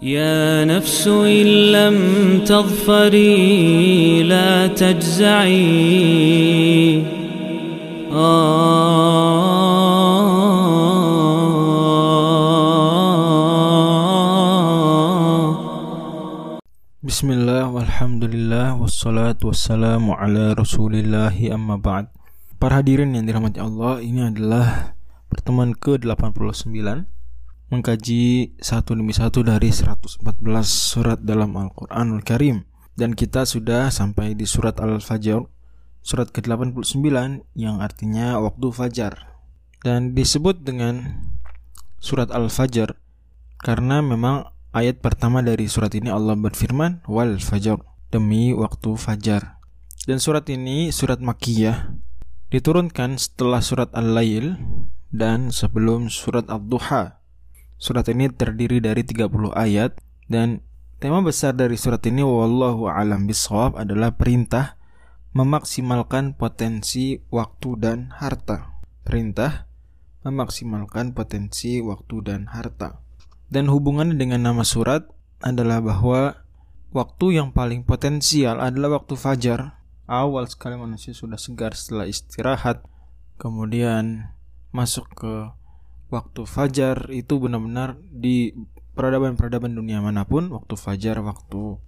يا نفس إن لم تظفري لا تجزعي. آه. بسم الله والحمد لله والصلاة والسلام على رسول الله أما بعد. Para hadirin yang dirahmati Allah, ini adalah pertemuan ke-89. Mengkaji satu demi satu dari 114 surat dalam Al-Quranul Karim Dan kita sudah sampai di surat Al-Fajr Surat ke-89 yang artinya waktu fajar Dan disebut dengan surat Al-Fajr Karena memang Ayat pertama dari surat ini Allah berfirman wal fajar demi waktu fajar. Dan surat ini surat Makkiyah diturunkan setelah surat Al-Lail dan sebelum surat Ad-Duha. Surat ini terdiri dari 30 ayat dan tema besar dari surat ini wallahu alam bisawab adalah perintah memaksimalkan potensi waktu dan harta. Perintah memaksimalkan potensi waktu dan harta. Dan hubungannya dengan nama surat adalah bahwa waktu yang paling potensial adalah waktu fajar. Awal sekali manusia sudah segar setelah istirahat, kemudian masuk ke waktu fajar itu benar-benar di peradaban-peradaban dunia mana pun waktu fajar waktu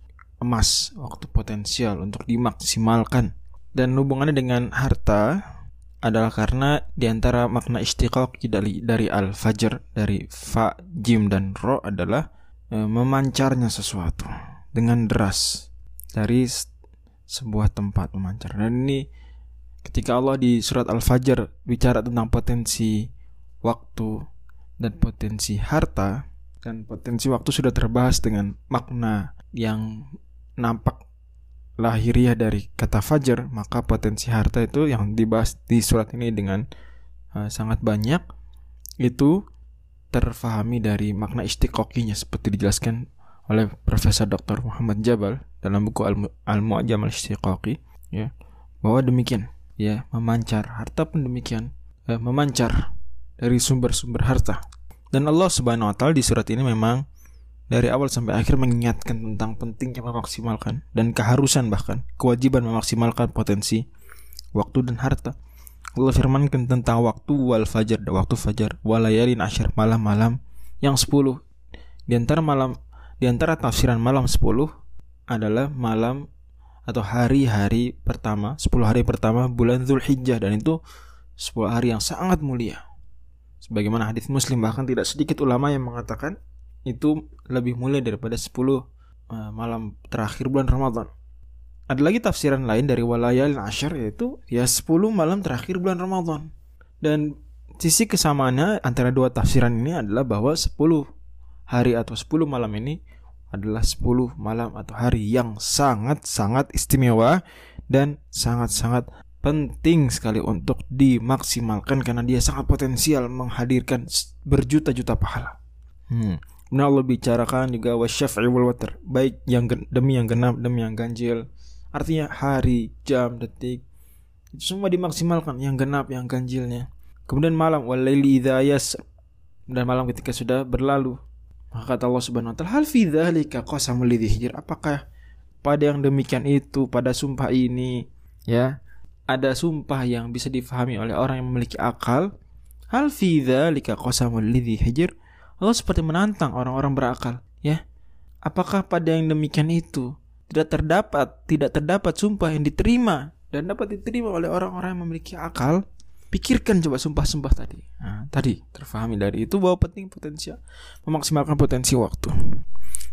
emas, waktu potensial untuk dimaksimalkan. Dan hubungannya dengan harta adalah karena di antara makna istiqaq dari dari al-fajr dari fa, jim dan ro adalah e, memancarnya sesuatu dengan deras dari sebuah tempat memancar. Dan ini ketika Allah di surat Al-Fajr bicara tentang potensi waktu dan potensi harta dan potensi waktu sudah terbahas dengan makna yang nampak lahiriah dari kata fajar, maka potensi harta itu yang dibahas di surat ini dengan uh, sangat banyak itu terfahami dari makna istiqoqinya seperti dijelaskan oleh Profesor Dr. Muhammad Jabal dalam buku Al-Mu'jam Al-Istiqaqi ya bahwa demikian ya memancar harta pun demikian eh, memancar dari sumber-sumber harta dan Allah Subhanahu wa taala di surat ini memang dari awal sampai akhir mengingatkan tentang pentingnya memaksimalkan dan keharusan bahkan kewajiban memaksimalkan potensi waktu dan harta. Allah firmankan tentang waktu wal fajar, waktu fajar, walayalin asyar malam-malam yang sepuluh. Di antara malam di antara tafsiran malam sepuluh adalah malam atau hari-hari pertama, sepuluh hari pertama bulan Zulhijjah dan itu sepuluh hari yang sangat mulia. Sebagaimana hadis Muslim bahkan tidak sedikit ulama yang mengatakan itu lebih mulia daripada 10 uh, eh, malam terakhir bulan Ramadan. Ada lagi tafsiran lain dari walayal ashar yaitu ya 10 malam terakhir bulan Ramadan. Dan sisi kesamaannya antara dua tafsiran ini adalah bahwa 10 hari atau 10 malam ini adalah 10 malam atau hari yang sangat-sangat istimewa dan sangat-sangat penting sekali untuk dimaksimalkan karena dia sangat potensial menghadirkan berjuta-juta pahala. Hmm. Kemudian Allah bicarakan juga wasyaf'i wal water, baik yang demi yang genap demi yang ganjil. Artinya hari, jam, detik itu semua dimaksimalkan yang genap, yang ganjilnya. Kemudian malam walaili idza yas dan malam ketika sudah berlalu. Maka kata Allah Subhanahu wa taala, "Hal fi dzalika qasamul hijr?" Apakah pada yang demikian itu, pada sumpah ini, ya, ada sumpah yang bisa difahami oleh orang yang memiliki akal? Hal fi dzalika qasamul hijr? Allah seperti menantang orang-orang berakal, ya. Apakah pada yang demikian itu tidak terdapat tidak terdapat sumpah yang diterima dan dapat diterima oleh orang-orang yang memiliki akal? Pikirkan coba sumpah-sumpah tadi. Nah, tadi terfahami dari itu bahwa penting potensial memaksimalkan potensi waktu.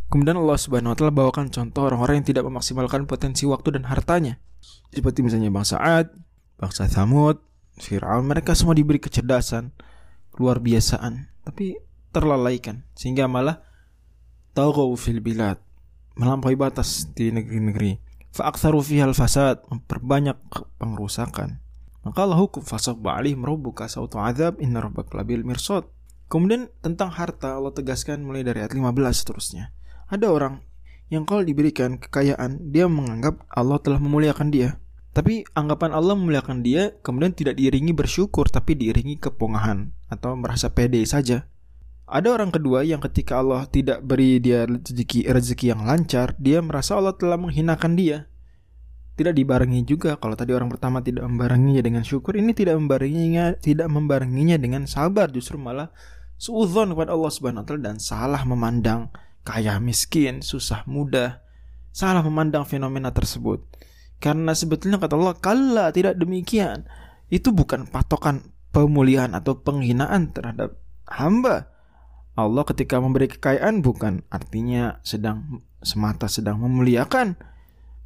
Kemudian Allah Subhanahu wa taala bawakan contoh orang-orang yang tidak memaksimalkan potensi waktu dan hartanya. Seperti misalnya bangsa Ad, bangsa Thamud, Fir'aun, mereka semua diberi kecerdasan, luar biasaan, tapi terlalaikan. Sehingga malah taghaw fil bilad melampaui batas di negeri-negeri. Fa aktsaru fiha al fasad memperbanyak pengrusakan maka Allah hukum fasabba alaihim rabbuka sautu azab inna rabbaka labil mirsad. Kemudian tentang harta Allah tegaskan mulai dari ayat 15 seterusnya. Ada orang yang kalau diberikan kekayaan dia menganggap Allah telah memuliakan dia tapi anggapan Allah memuliakan dia kemudian tidak diiringi bersyukur tapi diiringi kepongahan atau merasa pede saja Ada orang kedua yang ketika Allah tidak beri dia rezeki rezeki yang lancar, dia merasa Allah telah menghinakan dia. Tidak dibarengi juga kalau tadi orang pertama tidak membarenginya dengan syukur, ini tidak membarenginya tidak membarenginya dengan sabar, justru malah suudzon kepada Allah Subhanahu wa taala dan salah memandang kaya miskin, susah mudah. Salah memandang fenomena tersebut. Karena sebetulnya kata Allah, "Kalla, tidak demikian." Itu bukan patokan pemulihan atau penghinaan terhadap hamba Allah ketika memberi kekayaan bukan artinya sedang semata sedang memuliakan.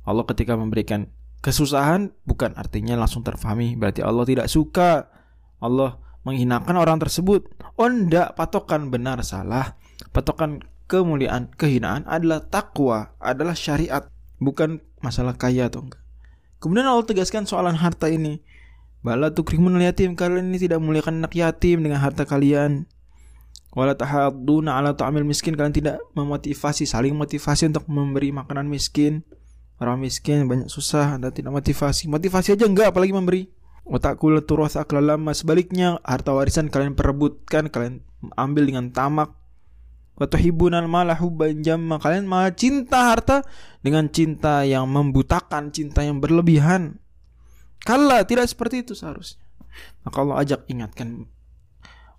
Allah ketika memberikan kesusahan bukan artinya langsung terfahami berarti Allah tidak suka. Allah menghinakan orang tersebut. Oh patokan benar salah. Patokan kemuliaan, kehinaan adalah takwa, adalah syariat, bukan masalah kaya atau enggak. Kemudian Allah tegaskan soalan harta ini. Bala tukrimun yatim kalian ini tidak memuliakan anak yatim dengan harta kalian. Wala tahadduna ala ta'amil miskin kalian tidak memotivasi saling motivasi untuk memberi makanan miskin. Orang miskin banyak susah anda tidak motivasi. Motivasi aja enggak apalagi memberi. Watakul turas lama sebaliknya harta warisan kalian perebutkan kalian ambil dengan tamak Watuhibunal malah hubban jamma. Kalian malah cinta harta dengan cinta yang membutakan cinta yang berlebihan. Kala tidak seperti itu seharusnya. Maka Allah ajak ingatkan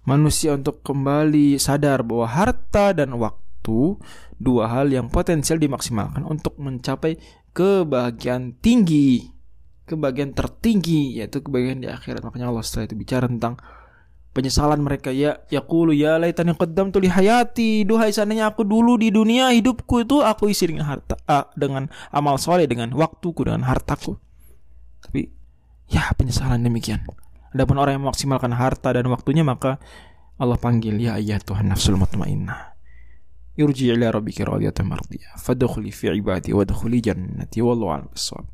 manusia untuk kembali sadar bahwa harta dan waktu dua hal yang potensial dimaksimalkan untuk mencapai kebahagiaan tinggi, kebahagiaan tertinggi yaitu kebahagiaan di akhirat. Makanya Allah setelah itu bicara tentang penyesalan mereka ya yaqulu ya laitani qaddamtu li hayati duhai seandainya aku dulu di dunia hidupku itu aku isi dengan harta ah, dengan amal soleh dengan waktuku dengan hartaku tapi ya penyesalan demikian Adapun orang yang memaksimalkan harta dan waktunya maka Allah panggil ya ayah Tuhan nafsul mutmainnah. Irji ila rabbika radiyatan mardiyah. Fadkhuli fi ibadi wadkhuli jannati wallahu a'lam bissawab.